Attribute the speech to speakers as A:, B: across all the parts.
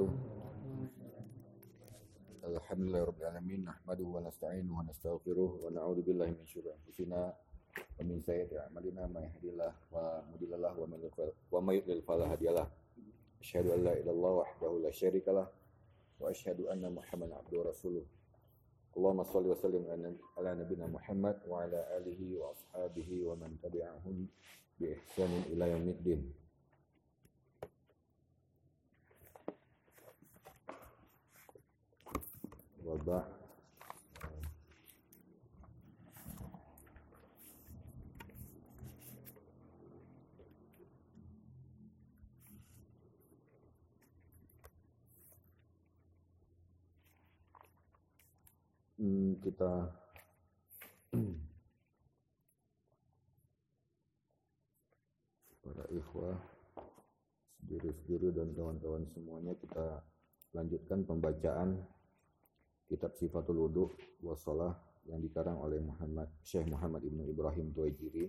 A: wabarakatuh. Alhamdulillah rabbil alamin nahmaduhu wa nasta'inuhu wa nastaghfiruh wa na'udzu billahi min syururi anfusina wa min sayyiati a'malina may yahdihillahu wa mudhillalah wa may yudlil wa may yudlil fala hadiyalah. Asyhadu an la ilaha illallah wahdahu la syarikalah wa asyhadu anna Muhammadan abduhu wa rasuluh. Allahumma shalli wa sallim ala nabiyyina Muhammad wa ala alihi wa Wabah hmm, kita para ikhwah sendiri-sendiri dan kawan-kawan semuanya kita lanjutkan pembacaan kitab Sifatul Wudu Wasalah yang dikarang oleh Muhammad Syekh Muhammad Ibnu Ibrahim Tuwaijiri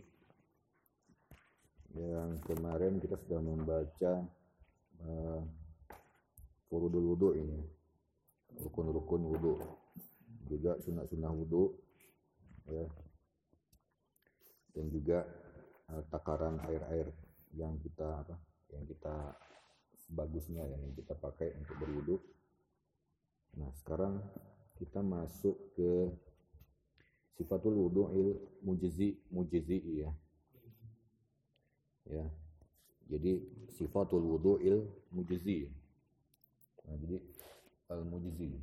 A: yang kemarin kita sudah membaca uh, Furudul Wudu ini rukun-rukun wudu. Juga sunnah-sunnah wudhu ya. Dan juga uh, takaran air-air yang kita apa yang kita bagusnya yang kita pakai untuk berwudhu. Nah sekarang kita masuk ke sifatul wudu'il mujizi mujizi ya. Ya. Jadi sifatul wudu'il mujizi. Nah, jadi al mujizi.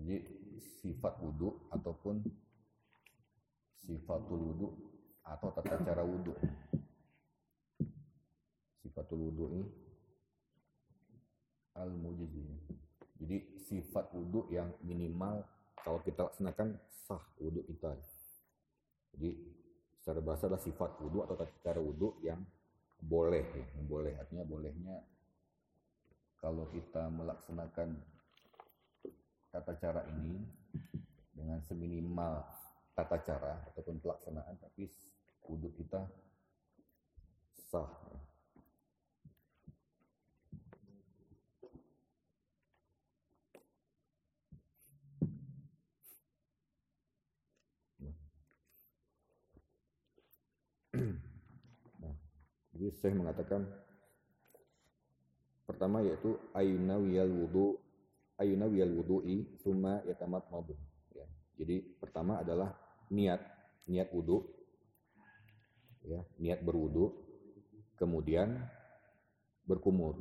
A: Jadi sifat wudhu ataupun sifatul wudhu atau tata cara wudhu. Sifatul wudhu ini al mujizi. Jadi sifat wudhu yang minimal kalau kita laksanakan sah wudhu kita. Jadi secara bahasa adalah sifat wudhu atau tata cara wudhu yang boleh, ya. boleh artinya bolehnya kalau kita melaksanakan tata cara ini dengan seminimal tata cara ataupun pelaksanaan tapi wudhu kita sah jadi saya mengatakan pertama yaitu wiyal wudu ayuna wiyal wudu'i summa yatamat mabu. Ya. Jadi pertama adalah niat, niat wudu, ya, niat berwudu, kemudian berkumur,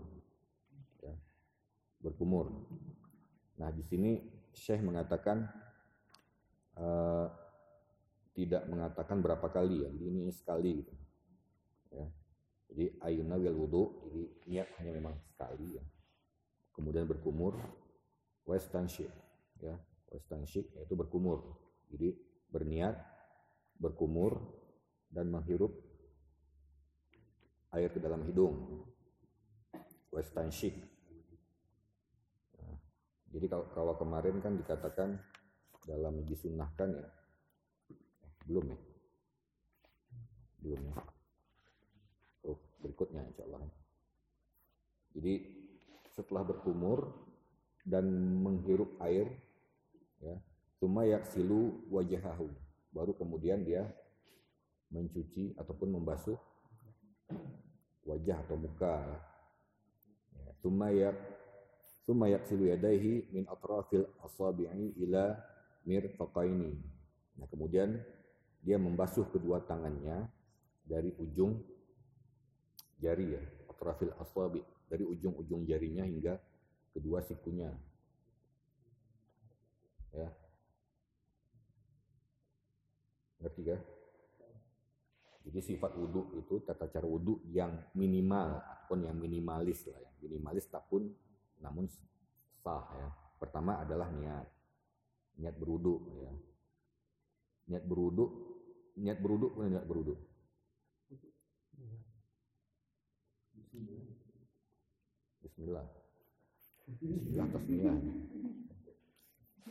A: ya, berkumur. Nah di sini Syekh mengatakan uh, tidak mengatakan berapa kali ya, jadi ini sekali gitu. Ya. Jadi ayuna wiyal wudu, jadi niat hanya memang sekali ya. Kemudian berkumur, Westanship ya. Westanship yaitu berkumur. Jadi berniat berkumur dan menghirup air ke dalam hidung. Westanship nah, jadi kalau, kalau kemarin kan dikatakan dalam disunahkan ya. Belum ya. Belum ya berikutnya insya Allah jadi setelah berkumur dan menghirup air ya cuma silu wajahahu. Baru kemudian dia mencuci ataupun membasuh wajah atau muka ya. Cuma yak cuma silu yadaihi min atrafil asabi'i ila mirfaqaini. Nah kemudian dia membasuh kedua tangannya dari ujung jari ya atrafil asabi dari ujung-ujung jarinya hingga kedua sikunya. Ya. Ngerti kan? Jadi sifat wudhu itu tata cara wudhu yang minimal pun yang minimalis lah ya. Minimalis pun namun sah ya. Pertama adalah niat. Niat berwudhu ya. Niat berwudhu, niat berwudhu niat berwudhu. Bismillah. Bismillah atas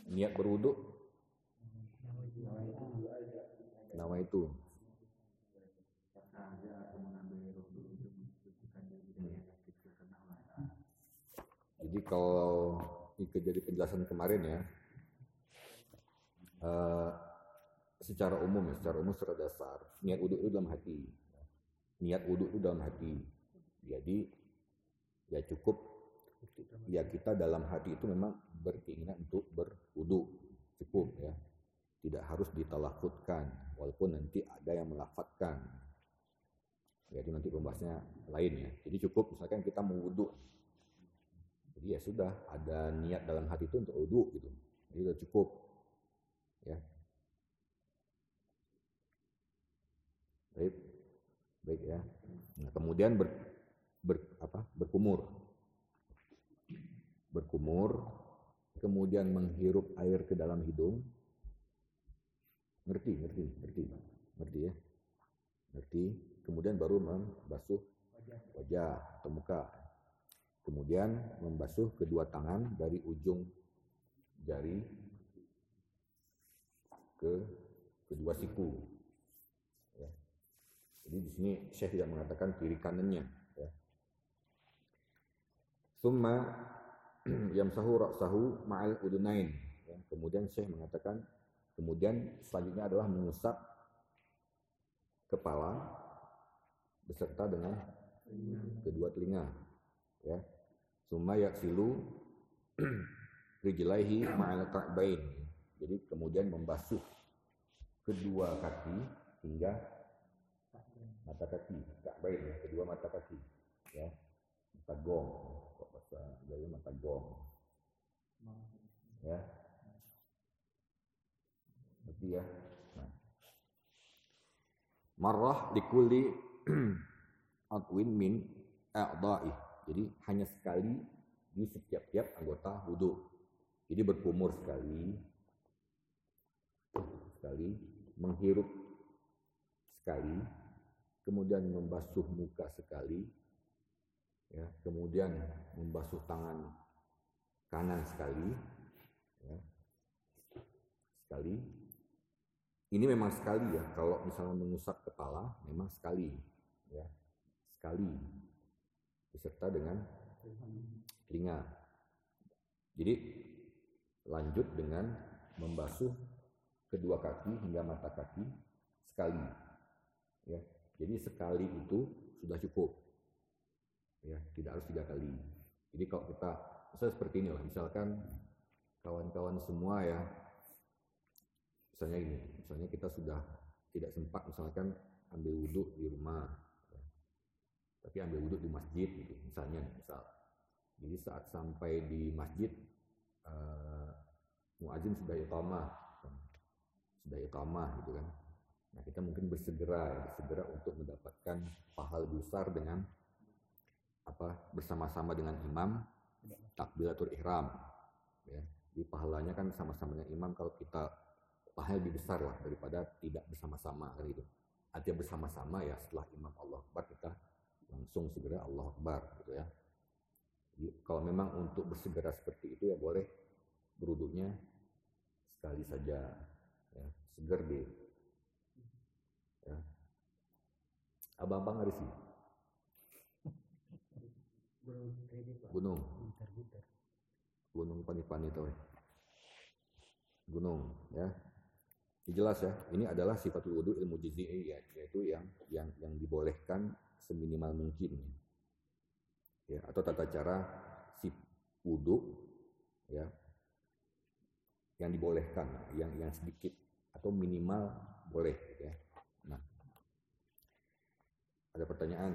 A: Niat beruduk. Nama itu. Jadi kalau ikut jadi penjelasan kemarin ya, uh, secara umum ya, secara umum secara dasar niat uduk itu dalam hati, niat uduk itu dalam hati. Jadi ya cukup. Ya kita dalam hati itu memang berkeinginan untuk berwudhu cukup ya. Tidak harus ditalafutkan walaupun nanti ada yang melafatkan. Itu nanti pembahasnya lain ya. Jadi cukup misalkan kita mau wudhu jadi ya sudah ada niat dalam hati itu untuk wudhu gitu. Jadi sudah cukup ya. Baik. Baik ya. Nah, kemudian ber, ber apa berkumur berkumur kemudian menghirup air ke dalam hidung Ngerti, ngerti, ngerti. Ngerti ya. Ngerti. Kemudian baru membasuh wajah atau muka. Kemudian membasuh kedua tangan dari ujung jari ke kedua siku. Ya. Jadi di sini Syekh tidak mengatakan kiri kanannya. Summa yamsahu ra'sahu ma'al udunain. Ya. Kemudian Syekh mengatakan Kemudian selanjutnya adalah mengusap kepala beserta dengan kedua telinga. Ya. Summa yaksilu rijlaihi ma'al ka'bain. Jadi kemudian membasuh kedua kaki hingga mata kaki, ka'bain, kedua mata kaki. Ya. Mata gong, bahasa Jawa mata. Ya, dia. Nah. Marrah likulli adwin min a'dha'i. Jadi hanya sekali di setiap-tiap anggota wudhu. Jadi berkumur sekali, sekali, menghirup sekali, kemudian membasuh muka sekali, ya, kemudian membasuh tangan kanan sekali, ya, sekali, ini memang sekali ya, kalau misalnya mengusap kepala, memang sekali. ya Sekali. Beserta dengan telinga. Jadi lanjut dengan membasuh kedua kaki hingga mata kaki sekali. Ya, jadi sekali itu sudah cukup. Ya, tidak harus tiga kali. Jadi kalau kita misalnya seperti ini lah, misalkan kawan-kawan semua ya misalnya ini, misalnya kita sudah tidak sempat misalkan ambil wudhu di rumah, ya. tapi ambil wudhu di masjid gitu, misalnya misal. Jadi saat sampai di masjid, uh, muazin sudah iqamah, sudah iqamah gitu kan. Nah kita mungkin bersegera ya, bersegera untuk mendapatkan pahala besar dengan apa bersama-sama dengan imam takbiratul ihram ya. Jadi pahalanya kan sama-sama dengan imam kalau kita pahala lebih besar lah daripada tidak bersama-sama kan gitu. Artinya bersama-sama ya setelah Imam Allah Akbar kita langsung segera Allah Akbar gitu ya. Jadi kalau memang untuk bersegera seperti itu ya boleh beruduknya sekali saja ya seger deh. Ya. Abang-abang ada sih. Gunung. Gunung Panipani itu. Gunung ya jelas ya, ini adalah sifatul wudhu ilmu juz'i ya, yaitu yang yang yang dibolehkan seminimal mungkin. Ya, atau tata cara si wudhu ya yang dibolehkan, yang yang sedikit atau minimal boleh ya. Nah, ada pertanyaan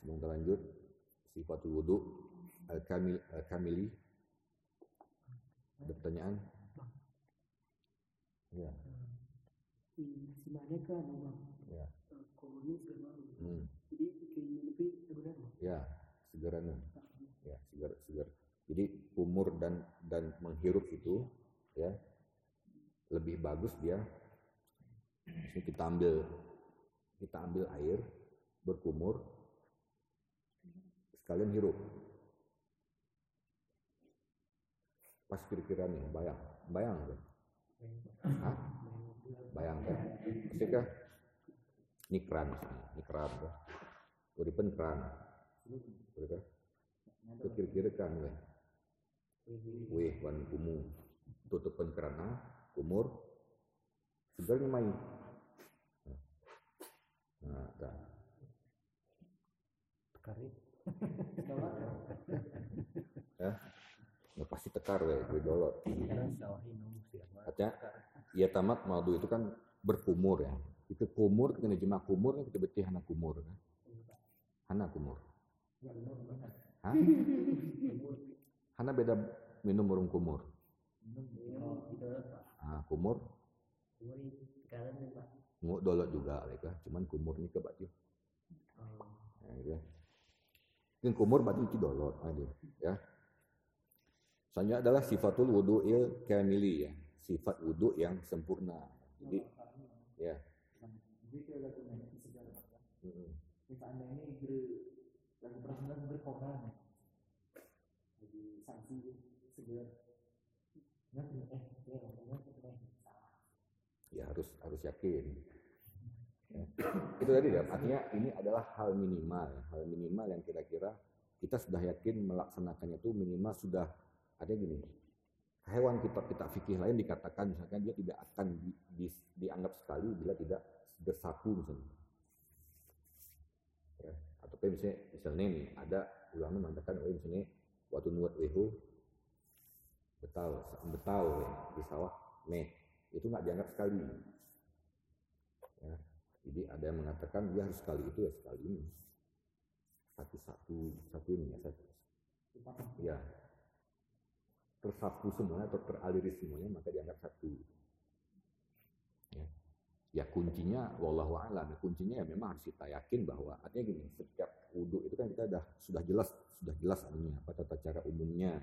A: sebelum kita lanjut sifatul wudhu al-kamil al-kamili. Ada pertanyaan? Ya.
B: Si mana kan bang?
A: Ya.
B: Koloni segala
A: hmm.
B: jadi keinginan lebih sebenarnya
A: ya segera nih ya segar segar. Jadi umur dan dan menghirup itu ya lebih bagus dia. Kita ambil kita ambil air berkumur sekalian hirup. Pas kira-kira nih bayang. Bayang kan Hah? bayangkan maksudnya ini keran misalnya ini keran ya uripen keran. Uripen itu kira-kira kan ya weh wan kumu tutupan kerana kumur. Sebenarnya main nah dah.
C: Tekari.
A: Ya pasti tekar weh gue dolot artinya ya tamat madu itu kan berkumur ya. Itu kumur kita jemaah kumur kan kita betih hana kumur kan? Hana kumur. Hah? hana beda minum urung kumur. Ah kumur? Ngu dolot juga mereka cuman kumur ini ke batu ya, gitu. ya. Yang kumur berarti itu dolot aja ya. Selanjutnya adalah sifatul wudu'il kamili ya. Sifat wudhu yang sempurna. Jadi ya.
B: Ya
A: harus harus yakin. Ya. Itu tadi ya artinya ini adalah hal minimal hal minimal yang kira-kira kita sudah yakin melaksanakannya itu minimal sudah ada gini hewan kitab kitab fikih lain dikatakan misalkan dia tidak akan di- di- dianggap sekali bila tidak bersatu misalnya ya. atau kayak misalnya misalnya nih ada ulama mengatakan oh misalnya waktu nuat wehu betal betal ya, di sawah meh itu nggak dianggap sekali. Jadi ada yang mengatakan dia harus sekali itu ya sekali ini. Satu satu satu ini ya satu. Ya. Tersapu semuanya atau teraliri semuanya maka dianggap satu. Ya. Ya kuncinya wallahu a'lam ya kuncinya ya memang harus kita yakin bahwa artinya gini setiap wudhu itu kan kita sudah sudah jelas sudah jelas artinya apa tata cara umumnya.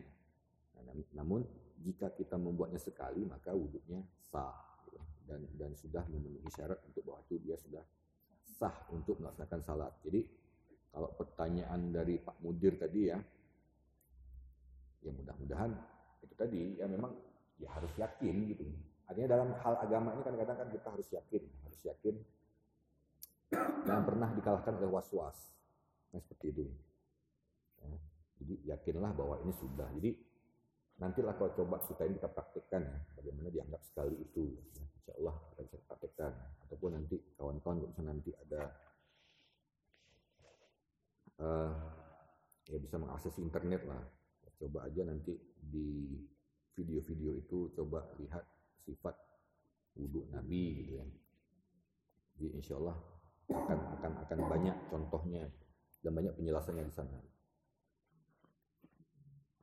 A: Nah, nam- namun jika kita membuatnya sekali maka wudhunya sah. Dan dan sudah memenuhi syarat untuk bahwa itu dia sudah sah untuk melaksanakan salat. Jadi kalau pertanyaan dari Pak Mudir tadi ya, ya mudah-mudahan itu tadi ya memang ya harus yakin gitu. Artinya dalam hal agama ini kadang-kadang kan kita harus yakin, harus yakin dan pernah dikalahkan oleh was-was. Nah, seperti itu. Ya, jadi yakinlah bahwa ini sudah. Jadi nantilah kalau coba kita ini kita praktekkan ya, bagaimana dianggap sekali itu. Ya, insya Allah kita bisa praktekkan. Ataupun nanti kawan-kawan misalnya nanti ada eh, ya bisa mengakses internet lah. Coba aja nanti di video-video itu coba lihat sifat wudhu Nabi gitu ya. Jadi insya Allah akan akan akan banyak contohnya dan banyak penjelasannya di sana.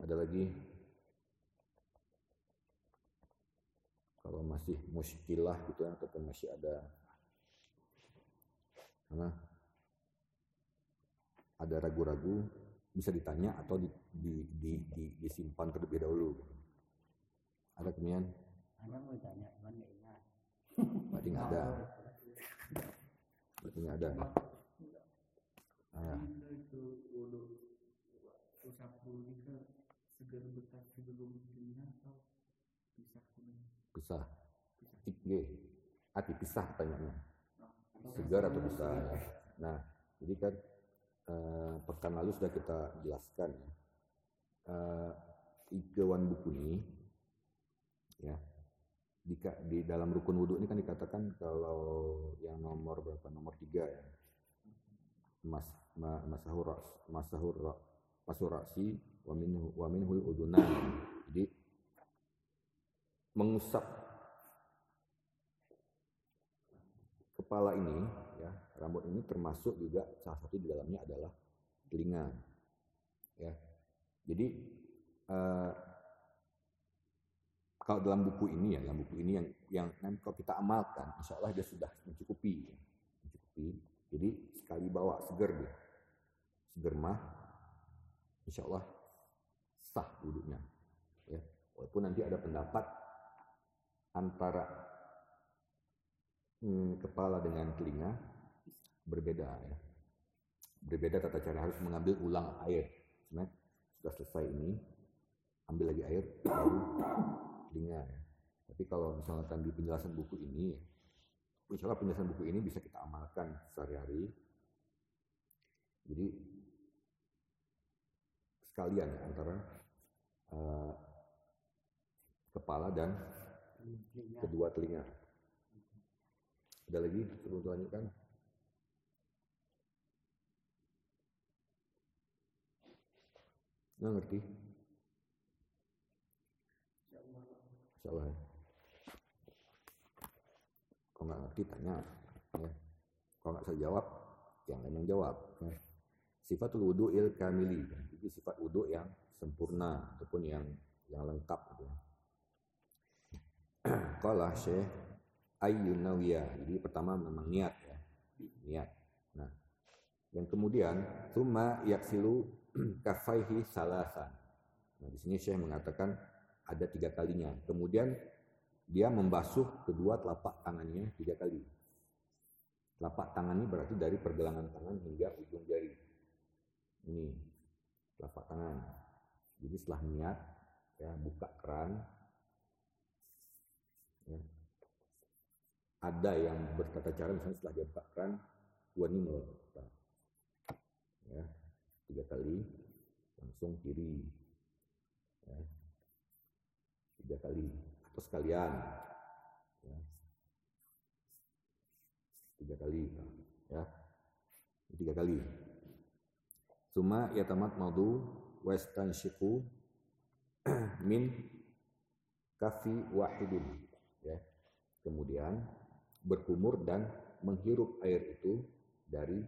A: Ada lagi kalau masih muskilah gitu ya ataupun masih ada karena ada ragu-ragu bisa ditanya atau di, di, di, di- disimpan terlebih dahulu. Ada kemudian
C: Hanya mau tanya, cuman nggak ingat.
A: berarti nggak ada, berarti nggak ada. Ah,
B: wudhu usap dulu ini ke segar bekas sebelum dingin atau pisah kuning.
A: Pisah. Tiga. Ah, dipisah pertanyaannya. Segar atau pisah. ya. Nah, jadi kan eh, pekan lalu sudah kita jelaskan ya. Eh, Ikewan buku ini ya di, di dalam rukun wudhu ini kan dikatakan kalau yang nomor berapa nomor tiga ya mas ma, masahur masahur ra- masahur rasi wa minhu wa minhul udunan jadi mengusap kepala ini ya rambut ini termasuk juga salah satu di dalamnya adalah telinga ya. Jadi eh, kalau dalam buku ini ya dalam buku ini yang yang nanti kalau kita amalkan insya Allah dia sudah mencukupi ya. mencukupi. Jadi sekali bawa seger dia. Seger mah insya Allah sah wudhunya ya. Walaupun nanti ada pendapat antara hmm, kepala dengan telinga berbeda ya. Berbeda tata cara harus mengambil ulang air. Sebenarnya sudah selesai ini ambil lagi air baru telinga ya. tapi kalau misalkan di penjelasan buku ini insya Allah penjelasan buku ini bisa kita amalkan sehari-hari. Jadi sekalian ya, antara eh, kepala dan kedua telinga. Ada lagi sebelum lanjutkan? Nggak ngerti? Ya. Kalau nggak ngerti tanya. Ya. Kalau nggak bisa jawab, yang lain yang jawab. Ya. Sifatul wudu il kamili. Itu sifat wudu yang sempurna ataupun yang yang lengkap. Gitu. ya. Qala Syekh Ayyun Nawiyah. Jadi pertama memang niat ya. Niat. Nah, yang kemudian thumma yaksilu kafaihi salasan. Nah, di sini Syekh mengatakan ada tiga kalinya. Kemudian dia membasuh kedua telapak tangannya tiga kali. Telapak tangan ini berarti dari pergelangan tangan hingga ujung jari. Ini telapak tangan. Jadi setelah niat, ya buka keran, ya. ada yang bertata cara misalnya setelah dia buka keran, ya tiga kali, langsung kiri, ya. tiga kali atau sekalian, ya. tiga kali, ya tiga kali. Suma yatamat madu westan shiku min kafi wahidin ya. Kemudian berkumur dan menghirup air itu dari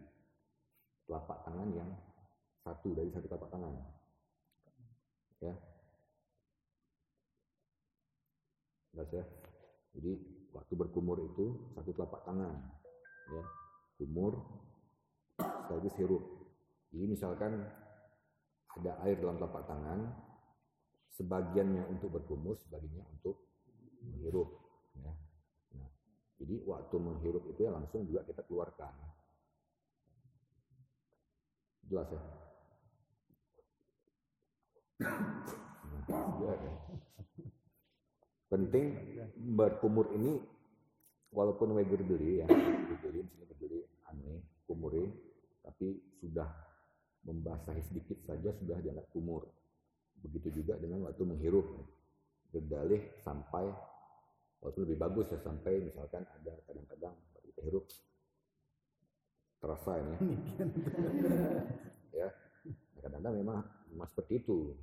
A: telapak tangan yang satu dari satu telapak tangan. Ya. Jelas ya? Jadi waktu berkumur itu satu telapak tangan ya. Kumur sekaligus hirup. Jadi misalkan ada air dalam telapak tangan sebagiannya untuk berkumur sebagiannya untuk menghirup jadi waktu menghirup itu ya langsung juga kita keluarkan. Jelas ya? Nah, jelas ya. penting berkumur ini walaupun we berdiri ya berdiri misalnya berdiri aneh kumurin tapi sudah membasahi sedikit saja sudah dianggap kumur. Begitu juga dengan waktu menghirup. Berdalih sampai waktu lebih bagus ya sampai misalkan ada kadang-kadang kita hirup. Terasa ini. Ya kadang-kadang memang memang seperti itu.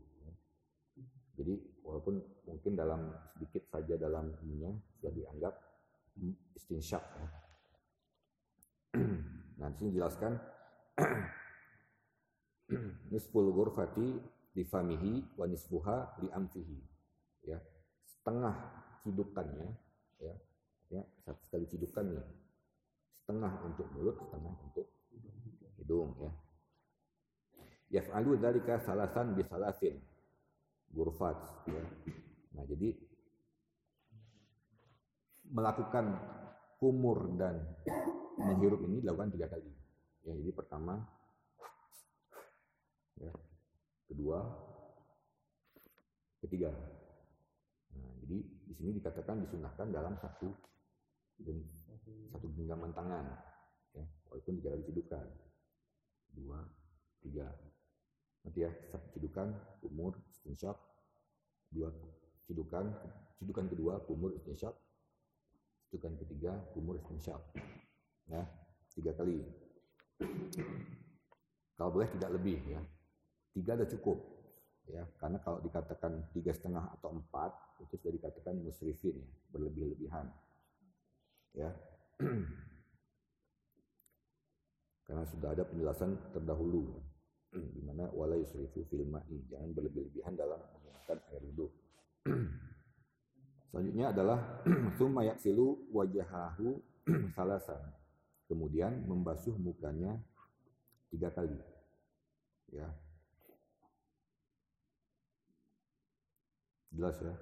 A: Jadi walaupun mungkin dalam sedikit saja dalam ininya sudah dianggap istinsyak ya. nah di sini jelaskan nisful ghurfati di famihi wa nisfuha li amfihi. Ya setengah cidukannya ya. Ya satu sekali cidukan nih setengah untuk mulut setengah untuk hidung ya. Yaf'alu dzalika salasan bi salasin. Ghurfat ya. Nah jadi melakukan kumur dan menghirup ini dilakukan tiga kali. Ya jadi pertama ya kedua, ketiga. Nah, jadi di sini dikatakan disunahkan dalam satu satu genggaman tangan, ya, walaupun tiga kali cedukan, dua, tiga. Nanti ya satu cedukan, umur, istinsyak, dua cedukan, cedukan kedua, umur, istinsyak, cedukan ketiga, umur, istinsyak. Ya, tiga kali. Kalau boleh tidak lebih ya, tiga sudah cukup ya karena kalau dikatakan tiga setengah atau empat itu sudah dikatakan musrifin ya berlebih-lebihan. Ya. Karena sudah ada penjelasan terdahulu di mana wala yusrifu fil ma'i jangan berlebih-lebihan dalam menggunakan air wudhu. Selanjutnya adalah summa yaksilu wajahahu salasan. Kemudian membasuh mukanya tiga kali. Ya Jelas ya.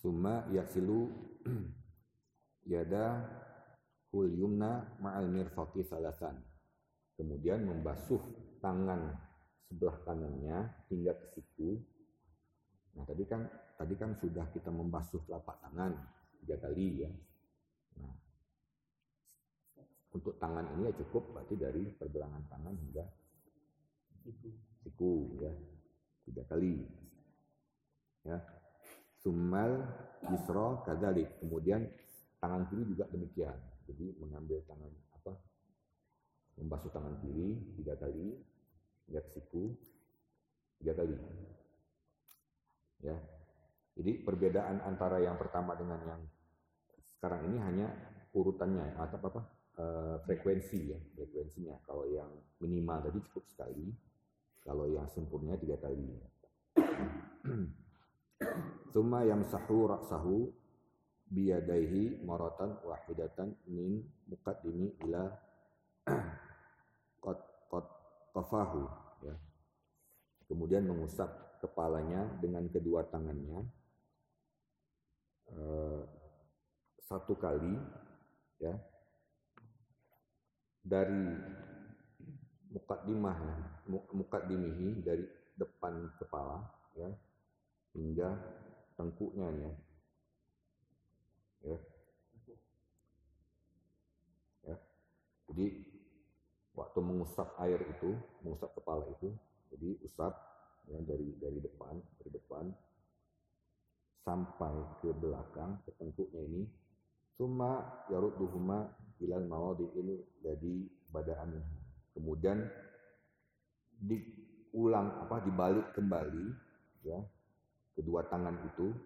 A: Summa yaksilu yada hul yumna ma'al mirfaqi salasan. Kemudian membasuh tangan sebelah kanannya hingga ke siku. Nah, tadi kan tadi kan sudah kita membasuh telapak tangan tiga kali ya. Nah, untuk tangan ini ya cukup berarti dari pergelangan tangan hingga siku ya tiga kali ya Summal yusra kadalik. Kemudian tangan kiri juga demikian. Jadi mengambil tangan apa? Membasuh tangan kiri tiga kali, lihat siku tiga kali. Ya. Jadi perbedaan antara yang pertama dengan yang sekarang ini hanya urutannya atau apa, apa e, frekuensi ya frekuensinya. Kalau yang minimal tadi cukup sekali, kalau yang sempurna tiga kali. Suma yang sahu biyadaihi maratan wahidatan min muqaddimi ila qad qad qafahu ya. Kemudian mengusap kepalanya dengan kedua tangannya eh, satu kali ya dari mukaddimah mukaddimihi dari depan kepala ya hingga tengkuknya ya. Ya. ya. Jadi waktu mengusap air itu, mengusap kepala itu, jadi usap ya dari dari depan, dari depan sampai ke belakang ke tengkuknya ini Summa yarudduhuma ilal mawadi ini jadi badaan. Kemudian diulang apa dibalik kembali ya kedua tangan itu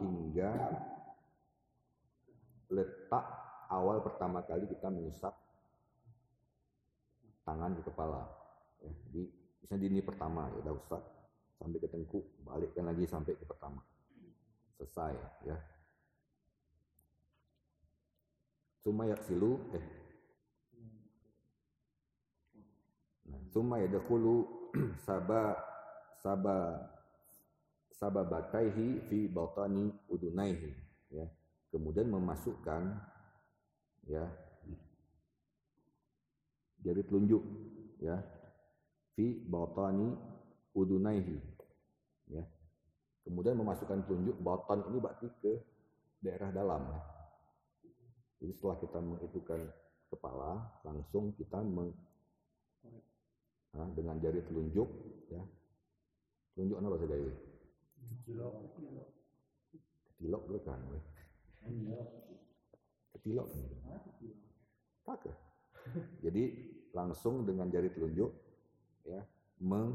A: hingga letak awal pertama kali kita mengusap tangan di kepala. Ya, jadi misalnya di ini pertama ya udah usap sampai ke tengkuk, balikkan lagi sampai ke pertama. Selesai ya. Suma yaksilu eh nah, Suma yadkhulu saba saba sababataihi fi batani udunaihi ya. Kemudian memasukkan ya jari telunjuk ya fi batani udunaihi ya. Kemudian memasukkan telunjuk batan ini berarti ke daerah dalam ya. Jadi setelah kita mengitukan kepala, langsung kita meng, nah, dengan jari telunjuk, ya, telunjuk apa bahasa Gayo? Ketilok dulu kan, ketilok kan? Jadi langsung dengan jari telunjuk, ya, meng,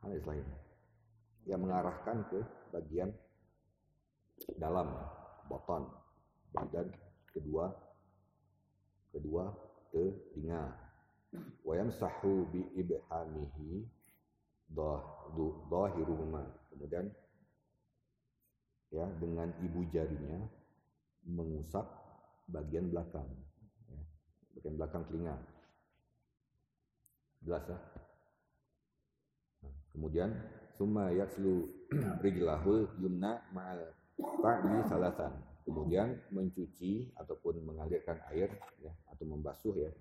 A: apa istilahnya? Ya mengarahkan ke bagian dalam, boton. Badan kedua kedua telinga. Wayam sahu bi ibhamihi dhahiruhuma kemudian ya dengan ibu jarinya mengusap bagian belakang ya, bagian belakang telinga. Jelas ya? Nah, kemudian summa yakslu rijlahul yumna ma'al ta'bi salasan. Kemudian mencuci ataupun mengalirkan air ya atau membasuh ya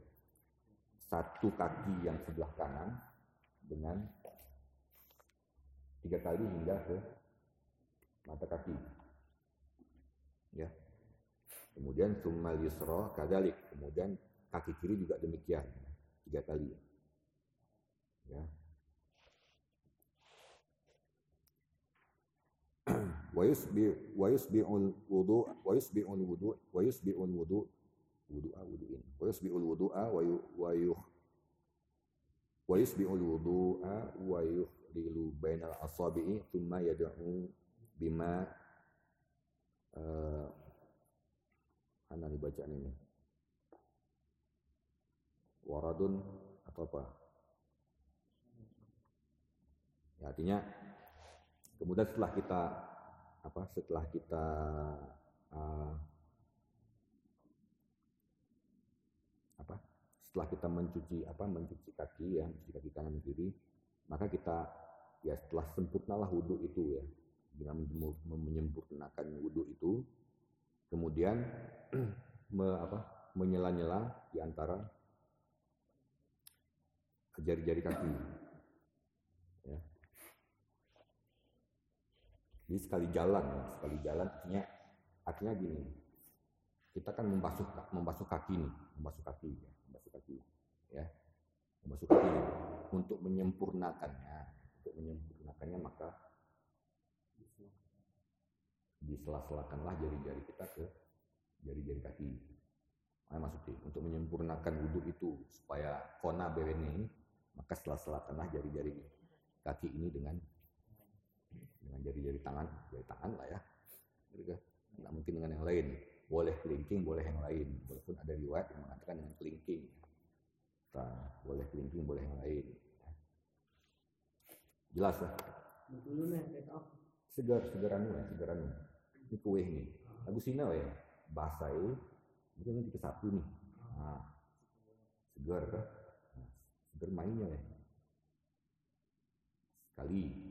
A: satu kaki yang sebelah kanan dengan tiga kali hingga ke mata kaki. Ya. Kemudian summal yusra kadalik. Kemudian kaki kiri juga demikian. Tiga kali. Ya. wa yusbi wa yusbi'ul wudu wa yusbi'ul wudu wa yusbi'ul wudu wudu'a wudu'in wa yusbi'ul wudu'a wa yu wa yu wa yusbi'ul wudu'a wa-yu yudkhilu bainal asabi'i thumma yad'u bima eh, uh, ana dibacaan ini? Waradun atau apa? Ya, artinya kemudian setelah kita apa setelah kita uh, apa setelah kita mencuci apa mencuci kaki ya mencuci kaki kanan kiri maka kita ya setelah sempurnalah wudhu itu ya. Dengan menyempurnakan wudhu itu. Kemudian me, apa menyela-nyela di antara jari-jari kaki. Jadi sekali jalan, sekali jalan artinya artinya gini. Kita kan membasuh membasuh kaki nih, membasuh kaki ya, membasuh kaki ya. Membasuh kaki untuk menyempurnakannya, untuk menyempurnakannya maka disela-selakanlah jari-jari kita ke jari-jari kaki. Nah, maksudnya untuk menyempurnakan wudhu itu supaya kona ini maka selah-selakanlah jari-jari kaki ini dengan dengan jari-jari tangan, jari tangan lah ya. Tidak mungkin dengan yang lain. Boleh kelingking, boleh yang lain. Walaupun ada riwayat yang mengatakan dengan kelingking. Nah, boleh kelingking, boleh yang lain. Jelas lah. Segar, segaran ya, segaran. Ini kue nih. Lagu sina ya. Bahasa ini, itu nanti ke satu nih. Nah, segar kan. Nah, segar mainnya ya. Sekali.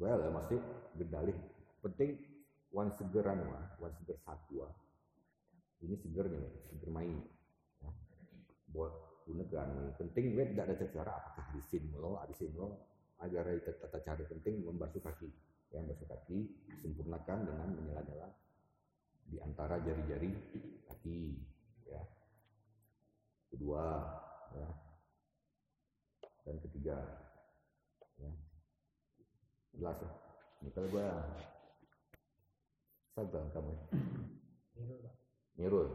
A: well ya masih gedalih penting wan segeran wah wan seger satu wah ini segernya seger main ya. buat gunakan penting we tidak ada cara apakah hadisin lo hadisin lo agar tata cara penting membasuh kaki. Yang basuh kaki sempurnakan dengan menyela-nyela di antara jari-jari kaki ya. Kedua ya. Dan ketiga ya. Jelas ya. Ini kalau gue sabar kamu Mirul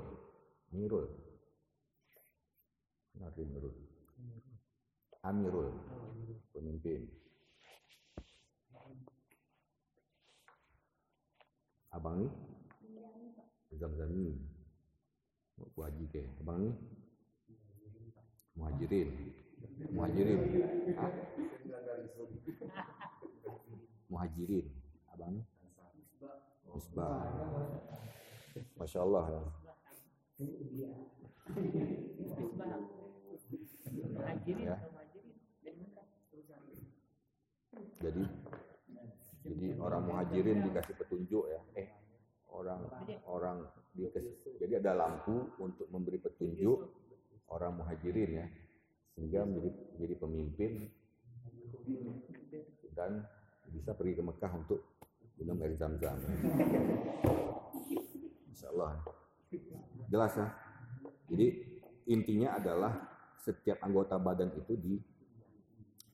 A: Mirul Nanti Mirul Amirul. Pemimpin. Abang ni? Zamzami. Wajib ke? Abang ni? Muhajirin. Muhajirin. Muhajirin. Abang Misbah. Masya Allah. Ya. Ya. Jadi jadi orang muhajirin dikasih petunjuk ya. Eh orang orang dikasih jadi ada lampu untuk memberi petunjuk orang muhajirin ya sehingga menjadi menjadi pemimpin dan bisa pergi ke Mekah untuk minum air zam-zam. Insya Allah. Jelas ya? Jadi intinya adalah setiap anggota badan itu di,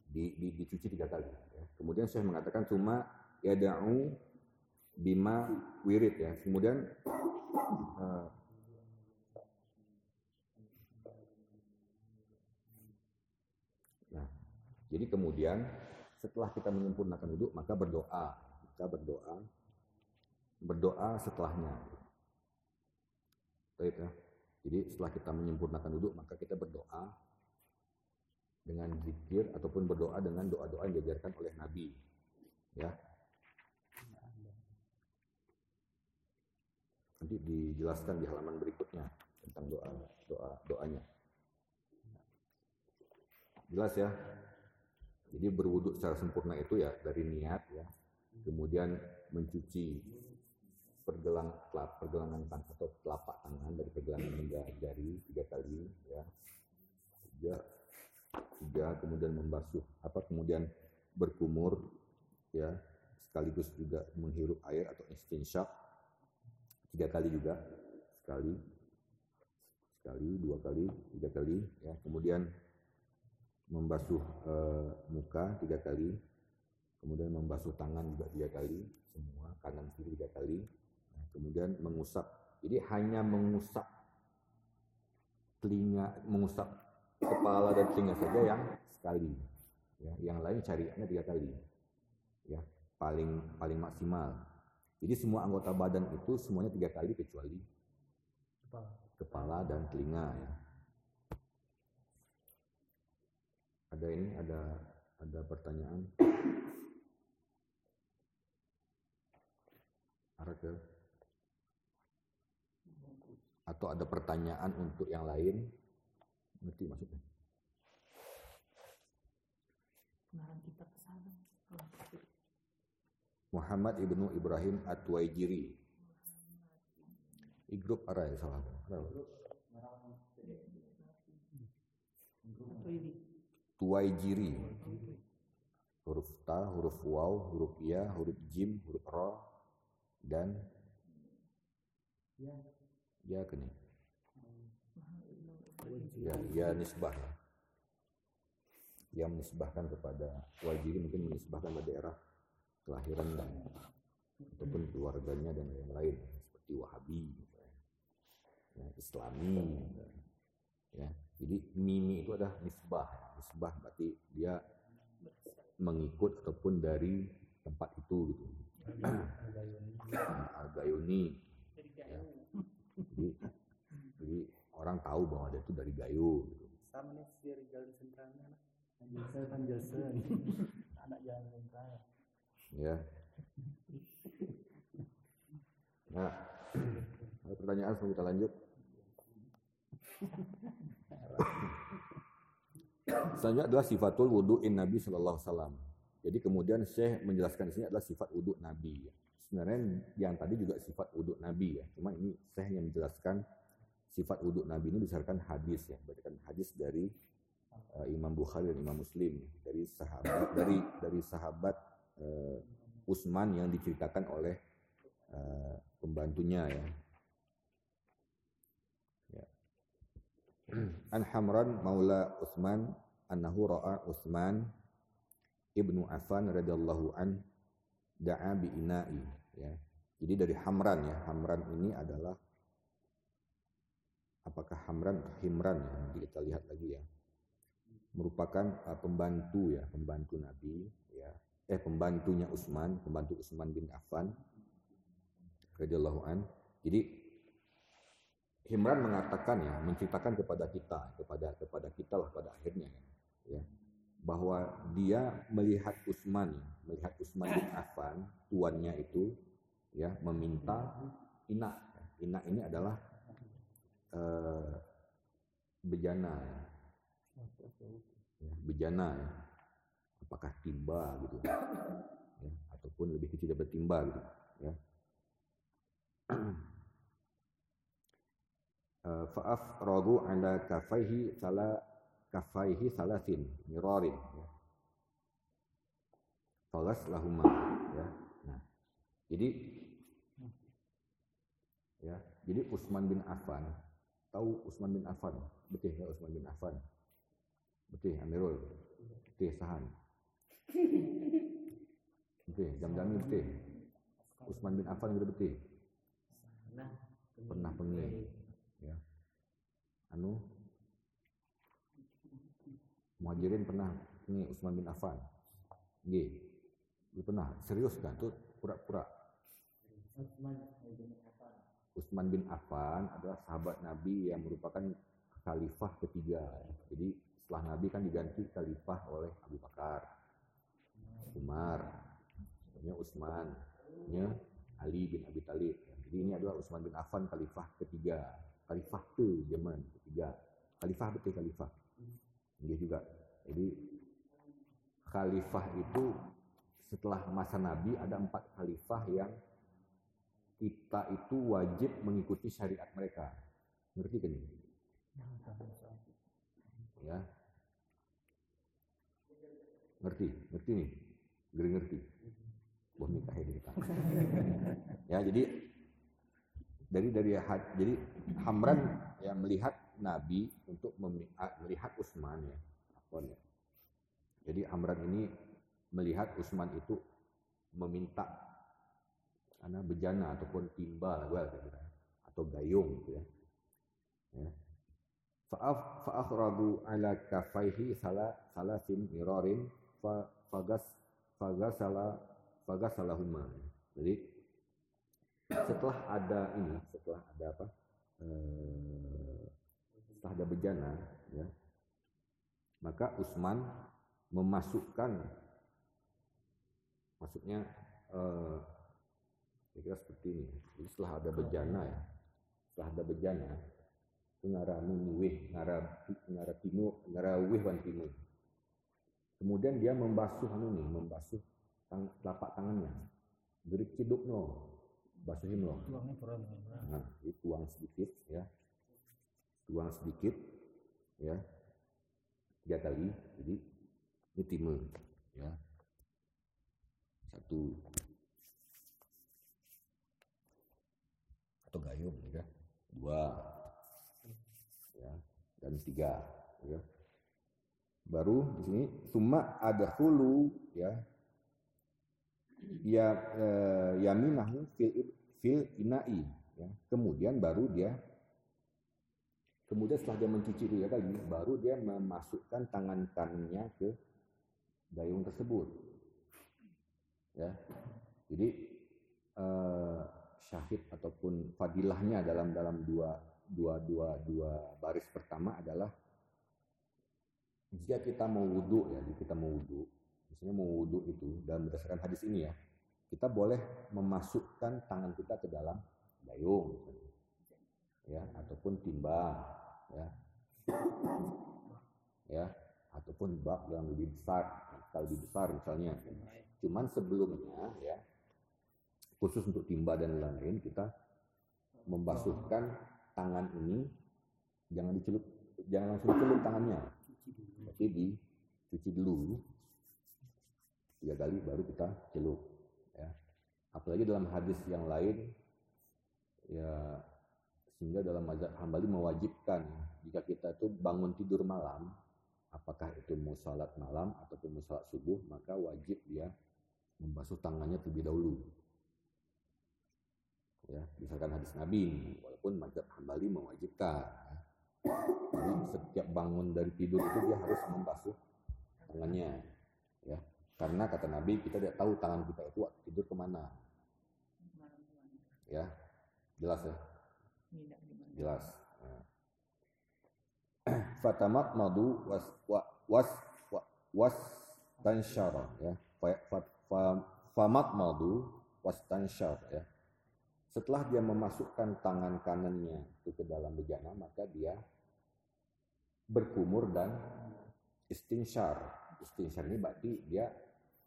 A: di, di dicuci tiga kali. Ya. Kemudian saya mengatakan cuma ya da'u bima wirid ya. Kemudian uh, nah, jadi kemudian setelah kita menyempurnakan wudhu maka berdoa kita berdoa berdoa setelahnya Baik ya. Jadi setelah kita menyempurnakan wudhu maka kita berdoa dengan zikir ataupun berdoa dengan doa-doa yang diajarkan oleh Nabi. Ya. Nanti dijelaskan di halaman berikutnya tentang doa doa doanya. Jelas ya. Jadi berwudhu secara sempurna itu ya dari niat ya, kemudian mencuci pergelang pergelangan tangan atau telapak tangan dari pergelangan hingga jari tiga kali ya. Tiga tiga kemudian membasuh apa kemudian berkumur ya. Sekaligus juga menghirup air atau istinsyak tiga kali juga sekali sekali dua kali tiga kali ya. Kemudian membasuh e, muka tiga kali, kemudian membasuh tangan juga tiga kali, semua kanan kiri tiga kali, kemudian mengusap. Jadi hanya mengusap telinga, mengusap kepala dan telinga saja yang sekali. Ya, yang lain cariannya tiga kali. Ya, paling paling maksimal. Jadi semua anggota badan itu semuanya tiga kali kecuali kepala, kepala dan telinga ya. ada ini ada ada pertanyaan Arke atau ada pertanyaan untuk yang lain? Ngerti maksudnya Muhammad ibnu Ibrahim At-Waijiri grup arah ya salah. Tuwaijiri. Huruf ta, huruf waw, huruf ya, huruf jim, huruf ro, dan ya kene. Ya, ya nisbah. yang menisbahkan kepada wajiri mungkin menisbahkan pada daerah kelahiran dan ataupun keluarganya dan yang lain seperti Wahabi ya, Islami ya jadi mimi itu adalah nisbah nisbah berarti dia mengikut ataupun dari tempat itu gitu Al-Gayuni ya. Jadi jadi orang tahu bahwa dia itu dari Gayo gitu.
C: sama nih si Rizal di sentralnya Anjelsen Anjelsen anak jalan sentral
A: ya nah ada pertanyaan sebelum kita lanjut Selanjutnya adalah sifatul wudu'in Nabi Shallallahu Alaihi Wasallam. Jadi kemudian Syekh menjelaskan di sini adalah sifat wudhu Nabi. Sebenarnya yang tadi juga sifat wudhu Nabi ya. Cuma ini Syekh yang menjelaskan sifat wudhu Nabi ini berdasarkan hadis ya. Berdasarkan hadis dari uh, Imam Bukhari dan Imam Muslim dari sahabat dari dari sahabat uh, Utsman yang diceritakan oleh uh, pembantunya ya. ya. An Hamran Maula Utsman annahu ra'a Utsman ibnu Affan radhiyallahu an da'a bi ina'i ya. Jadi dari Hamran ya. Hamran ini adalah apakah Hamran atau Himran ya. Nanti kita lihat lagi ya. Merupakan uh, pembantu ya, pembantu Nabi ya. Eh pembantunya Utsman, pembantu Utsman bin Affan radhiyallahu an. Jadi Himran mengatakan ya, menceritakan kepada kita, kepada kepada kita lah pada akhirnya ya, bahwa dia melihat Utsman, melihat Utsman bin Affan, tuannya itu ya meminta ina. Ina ini adalah uh, bejana ya. bejana ya. Apakah timba gitu ya, ataupun lebih kecil daripada timba gitu ya. Fa'af rogu ala kafaihi salah kafaihi salasin mirarin ya. Falas lahuma ya. Nah, jadi ya, jadi Utsman bin Affan tahu Utsman bin Affan? Betul ya Utsman bin Affan? Betul Amirul? Betul Sahan? Betul jam-jam betul? Utsman bin Affan udah betul? Pernah pengen ya. Anu muhajirin pernah ini Utsman bin Affan Nggih. Lu pernah serius kan tuh pura-pura Utsman bin Affan adalah sahabat Nabi yang merupakan khalifah ketiga. Jadi setelah Nabi kan diganti khalifah oleh Abu Bakar, Umar, ya Utsman, ya Ali bin Abi Thalib. Jadi ini adalah Utsman bin Affan khalifah ketiga. Khalifah ke zaman ketiga. Khalifah betul khalifah. Dia juga. Jadi khalifah itu setelah masa Nabi ada empat khalifah yang kita itu wajib mengikuti syariat mereka. Ngerti kan? Ya. Ngerti, ngerti nih. Geri ngerti. Wah nikah ya kita. ya, jadi dari dari jadi Hamran yang melihat Nabi untuk melihat Utsman ya. Ya? Jadi Amran ini melihat Utsman itu meminta karena bejana ataupun timba lah kira atau gayung gitu ya. ya. Fa'af fa'akhragu ala kafaihi salah salasin mirarin fa fagas fagas salah fagas salahuma. Jadi setelah ada ini, setelah ada apa? Eh, setelah ada bejana ya. Maka Utsman memasukkan maksudnya eh, kira seperti ini. Jadi setelah ada bejana ya. Setelah ada bejana ngara nuwih ngara ngara tinu ngara wih wan tinu kemudian dia membasuh anu nih membasuh tang, telapak tangannya. Beri ciduk no basuhin lo nah itu tuang sedikit ya tuang sedikit ya. Tiga kali jadi ini timun ya. Satu. Atau gayung ya. Dua ya. Dan tiga ya. Baru di sini summa ada hulu ya. Ya eh, yaminahu fil fil inai ya. Kemudian baru dia kemudian setelah dia mencuci itu ya tadi baru dia memasukkan tangan kanannya ke gayung tersebut. Ya. Jadi eh, syahid ataupun fadilahnya dalam dalam dua dua dua dua baris pertama adalah jika kita mau wudhu ya, kita mau wudhu, misalnya mau wudhu itu dalam berdasarkan hadis ini ya, kita boleh memasukkan tangan kita ke dalam dayung, ya, ataupun timbang, ya, ya, ataupun bak yang lebih besar, kalau lebih besar misalnya. Cuman sebelumnya ya, khusus untuk timba dan lain-lain kita membasuhkan tangan ini jangan dicelup jangan langsung celup tangannya. Tapi dicuci dulu tiga kali baru kita celup ya. Apalagi dalam hadis yang lain ya sehingga dalam mazhab hambali mewajibkan jika kita itu bangun tidur malam apakah itu mau salat malam ataupun mau salat subuh maka wajib dia membasuh tangannya terlebih dahulu. Ya misalkan hadis Nabi walaupun mazhab Hambali mewajibkan jadi setiap bangun dari tidur itu dia harus membasuh tangannya ya. Karena kata Nabi kita tidak tahu tangan kita itu waktu tidur ke mana. Ya jelas ya jelas ya. fatamat madu was was was tansyara ya famat madu was tansyara ya setelah dia memasukkan tangan kanannya itu ke dalam bejana, maka dia berkumur dan istinsyar. Istinsyar ini berarti dia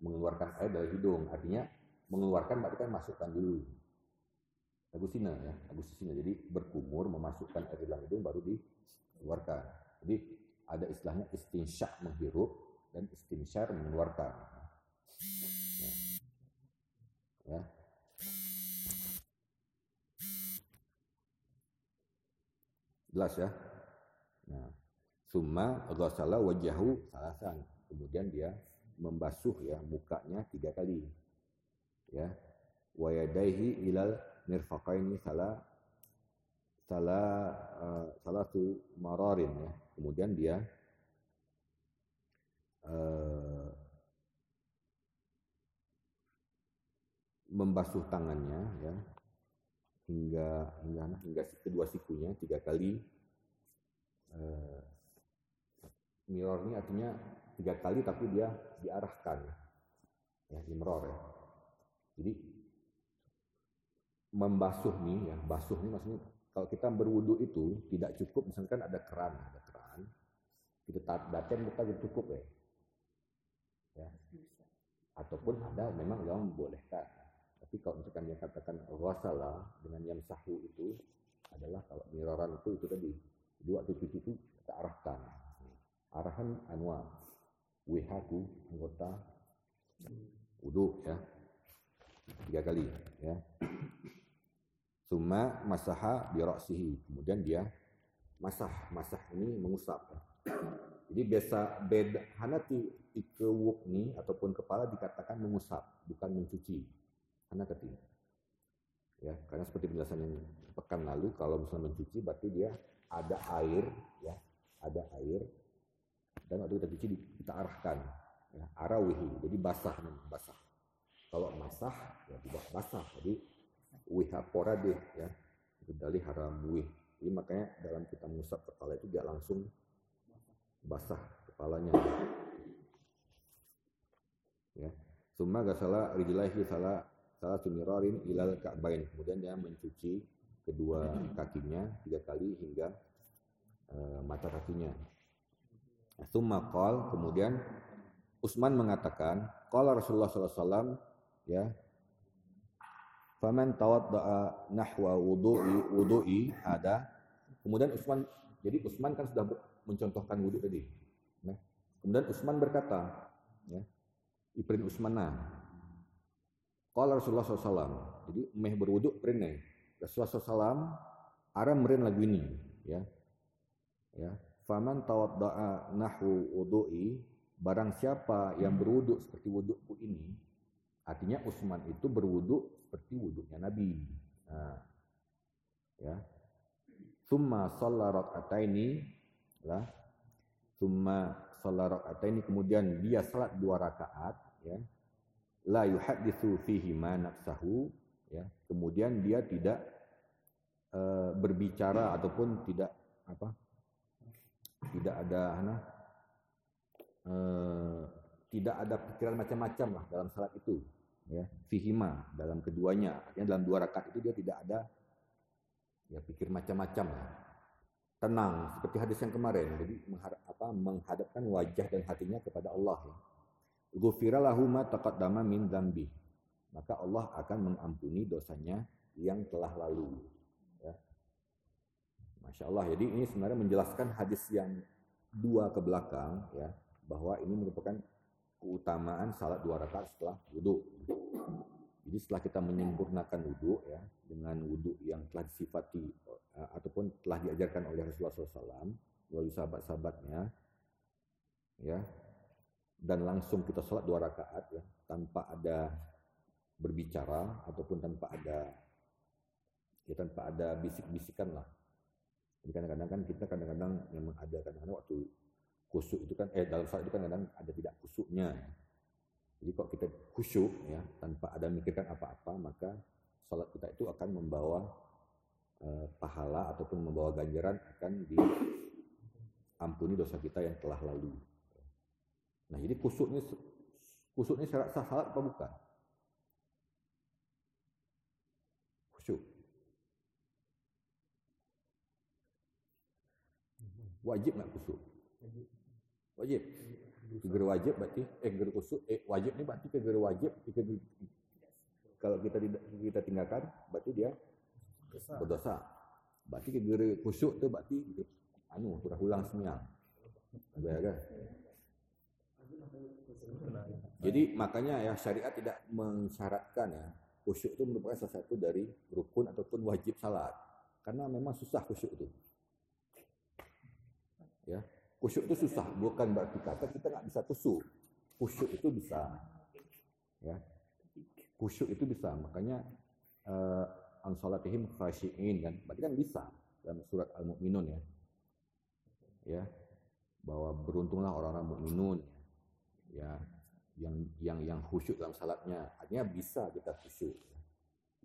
A: mengeluarkan air dari hidung. Artinya mengeluarkan berarti kan masukkan dulu. Agustina ya, Agustina. Jadi berkumur, memasukkan air dalam hidung baru dikeluarkan. Jadi ada istilahnya istinsyak menghirup dan istinsyar mengeluarkan. Ya. ya. Jelas ya? Nah, summa ghasala wajahu salasan. Kemudian dia membasuh ya mukanya tiga kali. Ya. Wa yadaihi ilal mirfaqaini salah salah uh, salatu mararin ya. Kemudian dia uh, membasuh tangannya ya hingga hingga hingga kedua sikunya tiga kali uh, mirror ini artinya tiga kali tapi dia diarahkan ya imror ya jadi membasuh nih ya basuh nih maksudnya kalau kita berwudu itu tidak cukup misalkan ada keran ada keran kita daten kita cukup ya ya ataupun ada memang yang membolehkan tapi kalau misalkan dia katakan wasala dengan yang sahu itu adalah kalau miraran itu itu tadi. Jadi waktu cuci itu kita arahkan. Arahan anwa. Wihaku anggota wudhu ya. Tiga kali ya. Suma masaha biroksihi. Kemudian dia masah. Masah ini mengusap. Jadi biasa beda hanati ikewuk nih ataupun kepala dikatakan mengusap, bukan mencuci anak kecil. Ya, karena seperti penjelasan yang pekan lalu, kalau misalnya mencuci berarti dia ada air, ya, ada air, dan waktu kita cuci kita arahkan, ya, arawihi, jadi basah, basah. Kalau basah, ya tidak basah, jadi wiha deh, ya, haram wih. Jadi makanya dalam kita mengusap kepala itu tidak langsung basah kepalanya. Ya. Summa gasala rijlaihi salah salah tumirarin ilal ka'bain. Kemudian dia mencuci kedua kakinya tiga kali hingga uh, mata kakinya. Summa qal, kemudian Utsman mengatakan, qala Rasulullah SAW ya Faman tawadda'a nahwa wudu'i wudu'i ada. Kemudian Utsman jadi Utsman kan sudah mencontohkan wudhu tadi. Nah, kemudian Utsman berkata, ya, Ibn Utsmanah, Qala Rasulullah SAW. Jadi meh berwuduk pernah. Rasulullah SAW aram meren lagu ini. Ya. Ya. faman tawadda'a nahwu wudu'i barang siapa yang berwuduk seperti wudukku ini artinya Utsman itu berwuduk seperti wuduknya Nabi. Nah, ya. Summa shalla raka'ataini lah. Summa shalla raka'ataini kemudian dia salat dua rakaat ya. La yuhadditsu fihi ma nafsahu ya. Kemudian dia tidak uh, berbicara ataupun tidak apa tidak ada nah, uh, tidak ada pikiran macam-macam lah dalam salat itu ya. Fihima dalam keduanya. Artinya dalam dua rakaat itu dia tidak ada ya pikir macam-macam lah. Tenang seperti hadis yang kemarin. Jadi menghadap, apa menghadapkan wajah dan hatinya kepada Allah ya. Ghufira ma taqaddama min dzambi maka Allah akan mengampuni dosanya yang telah lalu ya. Masya Allah jadi ini sebenarnya menjelaskan hadis yang dua ke belakang ya bahwa ini merupakan keutamaan salat dua rakaat setelah wudhu jadi setelah kita menyempurnakan wudhu ya dengan wudhu yang telah disifati uh, ataupun telah diajarkan oleh Rasulullah SAW melalui sahabat-sahabatnya ya dan langsung kita sholat dua rakaat ya tanpa ada berbicara ataupun tanpa ada ya tanpa ada bisik-bisikan lah. Jadi kadang-kadang kan kita kadang-kadang memang ada kadang-kadang waktu kusuk itu kan eh dalam sholat itu kan kadang ada tidak kusuknya. Jadi kalau kita khusyuk ya tanpa ada mikirkan apa-apa maka sholat kita itu akan membawa eh, pahala ataupun membawa ganjaran akan diampuni dosa kita yang telah lalu. Nah, jadi kusuk ini syarat sah salat apa bukan? Khusyuk. Wajib nggak kusuk? Wajib. Kegeri wajib berarti eh kegeri kusuk eh wajib ini berarti kegeri wajib kegeri, kalau kita tidak kita tinggalkan berarti dia berdosa. berdosa. Berarti kegeri kusuk itu berarti anu sudah ulang semua. Ya kan? Jadi makanya ya syariat tidak mensyaratkan ya khusyuk itu merupakan salah satu dari rukun ataupun wajib salat. Karena memang susah khusyuk itu. Ya, khusyuk itu susah, bukan berarti kata kita nggak bisa khusyuk. Khusyuk itu bisa. Ya. Khusyuk itu bisa. Makanya uh, an salatihim khashiin kan. Berarti kan bisa dalam surat Al-Mu'minun ya. Ya. Bahwa beruntunglah orang-orang mukminun ya yang yang yang khusyuk dalam salatnya artinya bisa kita khusyuk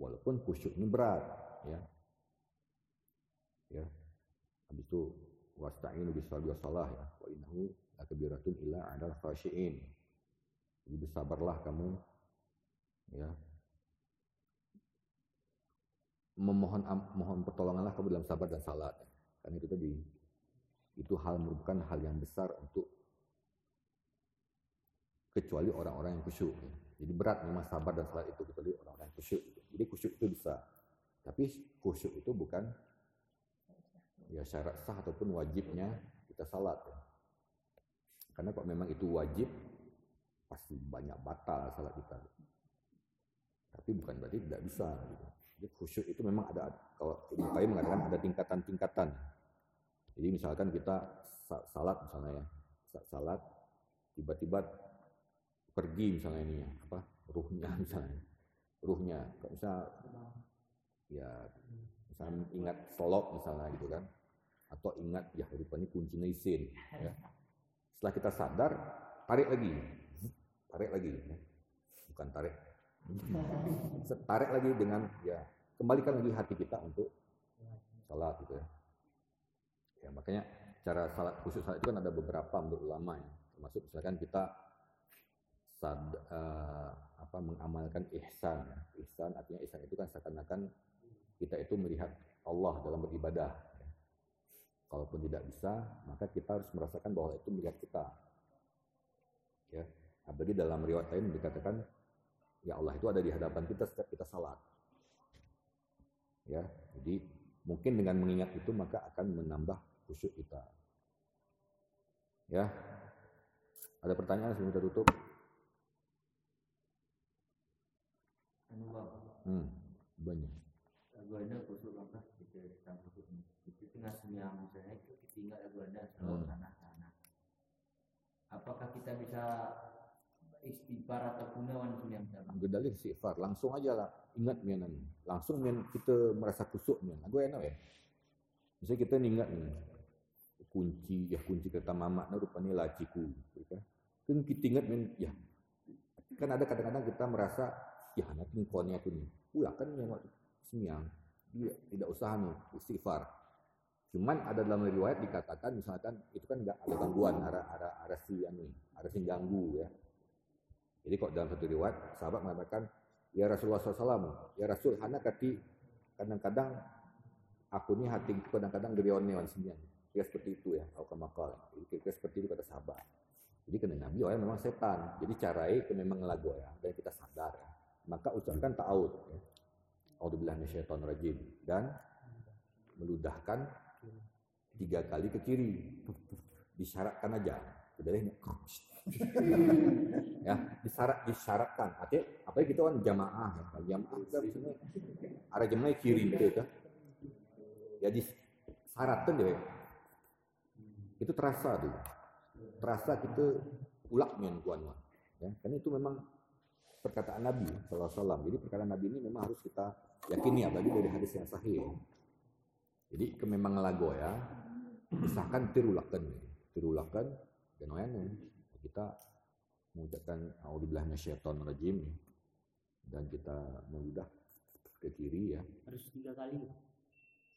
A: walaupun khusyuk ini berat ya ya habis itu wasta'inu bisabri salah ya wa innahu lakabiratun illa adal khashiin jadi bersabarlah kamu ya memohon mohon pertolonganlah kamu dalam sabar dan salat kan itu tadi itu hal merupakan hal yang besar untuk kecuali orang-orang yang khusyuk. Jadi berat memang sabar dan salat itu kecuali orang-orang yang khusyuk. Jadi khusyuk itu bisa. Tapi khusyuk itu bukan ya syarat sah ataupun wajibnya kita salat. Ya. Karena kalau memang itu wajib, pasti banyak batal salat kita. Tapi bukan berarti tidak bisa. Gitu. Jadi khusyuk itu memang ada, kalau Ibnu Qayyim mengatakan ada tingkatan-tingkatan. Jadi misalkan kita salat misalnya ya, salat tiba-tiba pergi misalnya ini ya, apa ruhnya misalnya ruhnya kalau misal ya misalnya ingat selop misalnya gitu kan atau ingat ya rupanya kuncinya isin ya. setelah kita sadar tarik lagi tarik lagi ya. bukan tarik tarik lagi dengan ya kembalikan lagi hati kita untuk salat gitu ya ya makanya cara salat khusus salat itu kan ada beberapa menurut ulama ya termasuk misalkan kita sad, uh, apa mengamalkan ihsan. Ihsan artinya ihsan itu kan seakan-akan kita itu melihat Allah dalam beribadah. Kalaupun tidak bisa, maka kita harus merasakan bahwa itu melihat kita. Ya, apalagi dalam riwayat lain dikatakan ya Allah itu ada di hadapan kita setiap kita salat. Ya, jadi mungkin dengan mengingat itu maka akan menambah khusyuk kita. Ya. Ada pertanyaan sebelum kita tutup? hmm, banyak
B: banyak khusus langkah kita khusus itu
D: tengah sembilan misalnya itu tinggal lagu anda selalu
A: Hmm.
D: tanah tanah apakah kita bisa istighfar atau gunawan sama
A: Gedalih istighfar, langsung aja lah. Ingat mian Langsung mian kita merasa kusuk mian. Aku enak ya. Misalnya kita ingat nih kunci ya kunci kereta mamak nah rupanya laciku gitu kan. Kan kita ingat mian ya. Kan ada kadang-kadang kita merasa ya anak ini konnya aku nih. Pula kan yang waktu semiang dia tidak usah nih istighfar. Cuman ada dalam riwayat dikatakan misalkan itu kan nggak ada gangguan arah arah arah si anu arah si ganggu ya. Jadi kok dalam satu riwayat sahabat mengatakan, ya Rasulullah SAW, ya Rasul, hana kati kadang-kadang aku ini hati kadang-kadang gerione wan sinian. Kira seperti itu ya, au kamakal. Jadi kira seperti itu kata sahabat. Jadi kena Nabi oh ya memang setan. Jadi carai ke memang ngelago ya, dan kita sadar ya. Maka ucapkan ta'awud ya. Minasyaitonir rajim dan meludahkan tiga kali ke kiri. Disyaratkan aja. Udah deh, ya disyarat disyaratkan. Artinya apa ya kita kan? Jamaah ya jamaah kita misalnya arah jemaah kiri gitu ya ya disyaratkan deh itu terasa tuh. Terasa kita ulak men kuan ya karena itu memang perkataan Nabi SAW jadi perkataan Nabi ini memang harus kita yakini apalagi dari hadis yang sahih. Jadi ke memang lagu ya misalkan tirulakan tirulakan dan lain kita mengucapkan auzubillahi minasyaitonir rajim dan kita meludah ke kiri ya.
C: harus tiga kali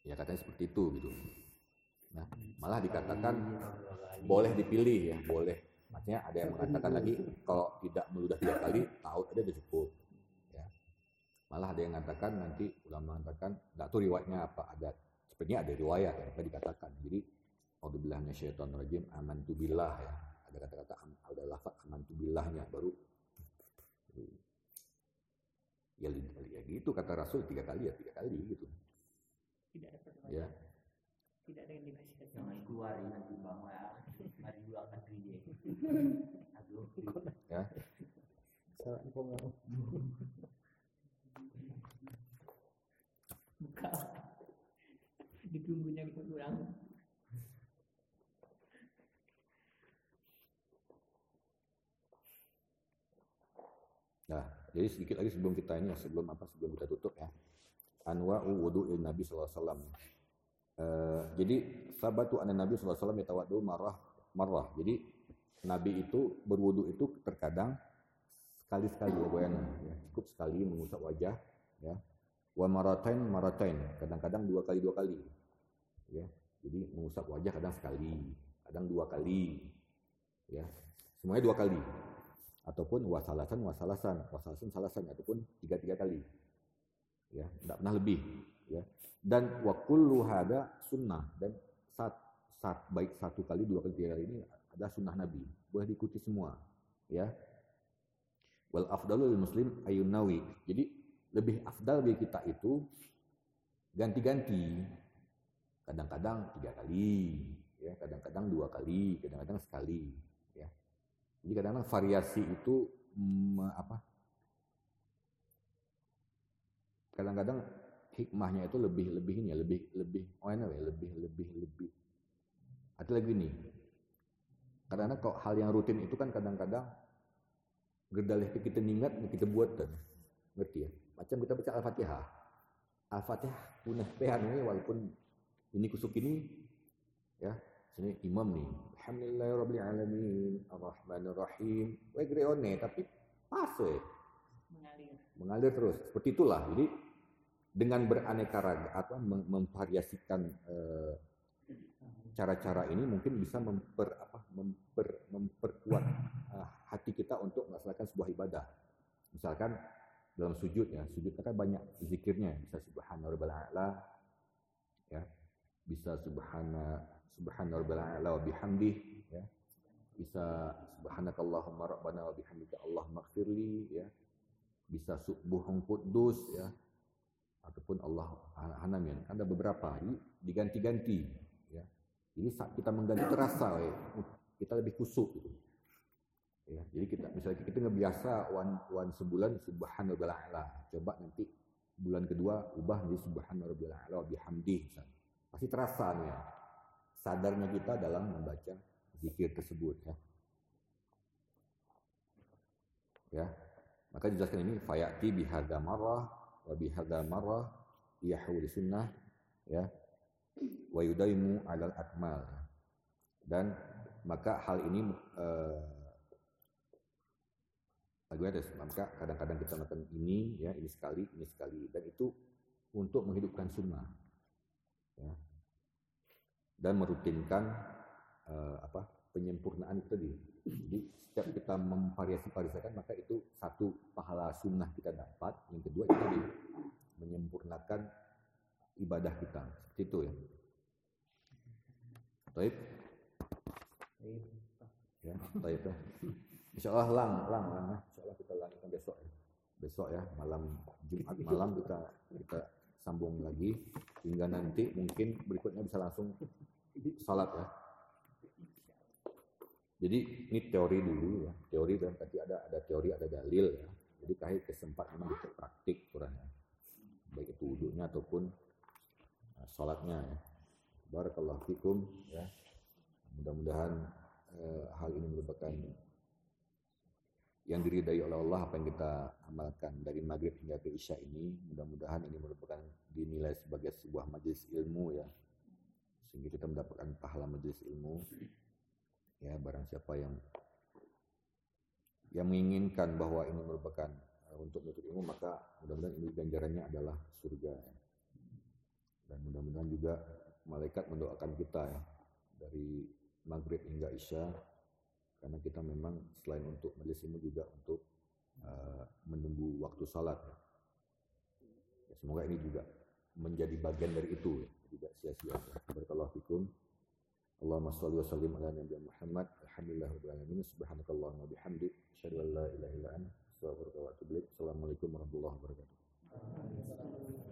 A: Ya katanya seperti itu gitu. Nah, malah dikatakan boleh dipilih ya, boleh. Maksudnya ada yang mengatakan lagi kalau tidak meludah tiga kali, tahu ada udah cukup. Ya. Malah ada yang mengatakan nanti ulama mengatakan, enggak tahu riwayatnya apa, ada sebenarnya ada riwayat ya, apa dikatakan. Jadi minasyaitonir rajim, amantu billah ya. Ada kata-kata am- ada lafaz amantu billahnya baru ya, ya gitu kata Rasul. Tiga kali ya tiga kali gitu.
C: Tidak dapat
A: ya.
C: Tidak ada yang dikasih kasih
D: jangan keluar nanti bang ya mari dulu akan dia. Aduh.
A: Ya.
C: Salah kok nggak buka. Ditunggunya kita kurang
A: Nah, jadi sedikit lagi sebelum kita ini, sebelum apa, sebelum kita tutup ya. Anwa'u wudu'il Nabi SAW. Eh, jadi sabatu anna Nabi SAW yatawaddu marah marah. Jadi Nabi itu berwudu itu terkadang sekali-sekali ya, Boyan. ya, cukup sekali mengusap wajah ya. Wa maratain maratain, kadang-kadang dua kali dua kali. Ya. Jadi mengusap wajah kadang sekali, kadang dua kali. Ya. Semuanya dua kali ataupun wasalasan wasalasan. Wasalasan salasan. Ataupun tiga tiga kali. Ya tidak pernah lebih. Ya. Dan wakulu hada sunnah. Dan saat saat baik satu kali dua kali tiga kali ini ada sunnah nabi. Boleh diikuti semua. Ya. Wal afdalul muslim ayunawi jadi lebih afdal bagi kita itu ganti-ganti. Kadang-kadang tiga kali. Ya kadang-kadang dua kali. Kadang-kadang sekali jadi kadang-kadang variasi itu apa? Kadang-kadang hikmahnya itu lebih lebih ini ya, lebih lebih oh ya, lebih lebih lebih. Ada lagi nih. Kadang-kadang kok hal yang rutin itu kan kadang-kadang gerdalih kita ingat kita buat kan. Ngerti ya? Macam kita baca Al-Fatihah. Al-Fatihah punya pehan ini walaupun ini kusuk ini ya sini imam nih Alhamdulillahirabbil alamin arrahmanir rahim we greone tapi pas we
C: mengalir.
A: Mengalir terus. Seperti itulah. Jadi dengan beraneka ragam atau mem- memvariasikan eh, cara-cara ini mungkin bisa memper apa memper, memperkuat eh, hati kita untuk melaksanakan sebuah ibadah. Misalkan dalam sujud ya sujud kan banyak zikirnya. Bisa subhana rabbal a'la ya. Bisa subhana subhana rabbil a'la wa bihamdih ya. Bisa subhanakallahumma rabbana wa bihamdika allahumma ighfirli ya. Bisa subuhun quddus ya. Ataupun Allah hanamin ada beberapa jadi diganti-ganti ya. Jadi saat kita mengganti terasa ya, kita lebih kusuk gitu. Ya jadi kita misalnya kita ngebiasa one, one sebulan subhana rabbil a'la coba nanti bulan kedua ubah menjadi subhana rabbil a'la wa bihamdih misalnya. Pasti terasa nih ya. Sadarnya kita dalam membaca zikir tersebut ya. Ya. Maka dijelaskan ini fayati bihadza marrah wa bihadza marrah yahuli sunnah ya wa yudaimu alal akmal dan maka hal ini eh, ada maka kadang-kadang kita melakukan ini ya ini sekali ini sekali dan itu untuk menghidupkan sunnah ya dan merutinkan eh, apa penyempurnaan itu tadi. Jadi setiap kita memvariasi-variasikan maka itu satu pahala sunnah kita dapat. Yang kedua itu tadi menyempurnakan ibadah kita. Seperti itu ya. Taib. Ya Taib ya. Insya Allah lang lang lang ya. Insya Allah kita lanjutkan besok ya. Besok ya malam Jumat malam kita kita sambung lagi. Hingga nanti mungkin berikutnya bisa langsung salat ya jadi ini teori dulu ya, teori dan tadi ada ada teori ada dalil ya. Jadi kahit kesempatan memang kita praktik kurangnya, baik itu wudhunya ataupun uh, sholatnya ya. Barakallahu fikum ya. Mudah-mudahan uh, hal ini merupakan yang diridai oleh Allah apa yang kita amalkan dari maghrib hingga ke isya ini mudah-mudahan ini merupakan dinilai sebagai sebuah majelis ilmu ya sehingga kita mendapatkan pahala majelis ilmu ya barang siapa yang yang menginginkan bahwa ini merupakan uh, untuk menuntut ilmu maka mudah-mudahan ini ganjarannya adalah surga ya. dan mudah-mudahan juga malaikat mendoakan kita ya dari maghrib hingga isya karena kita memang selain untuk majelis ilmu juga untuk uh, menunggu waktu salat ya. ya. semoga ini juga menjadi bagian dari itu ya. Tidak sia-sia barakallahu fikum Allahumma salli wa sallim ala Nabi Muhammad. Alhamdulillah rabbil alamin. Subhanakallahumma bihamdik asyhadu an la ilaha illa anta astaghfiruka wa atubu ilaik. Assalamualaikum warahmatullahi wabarakatuh.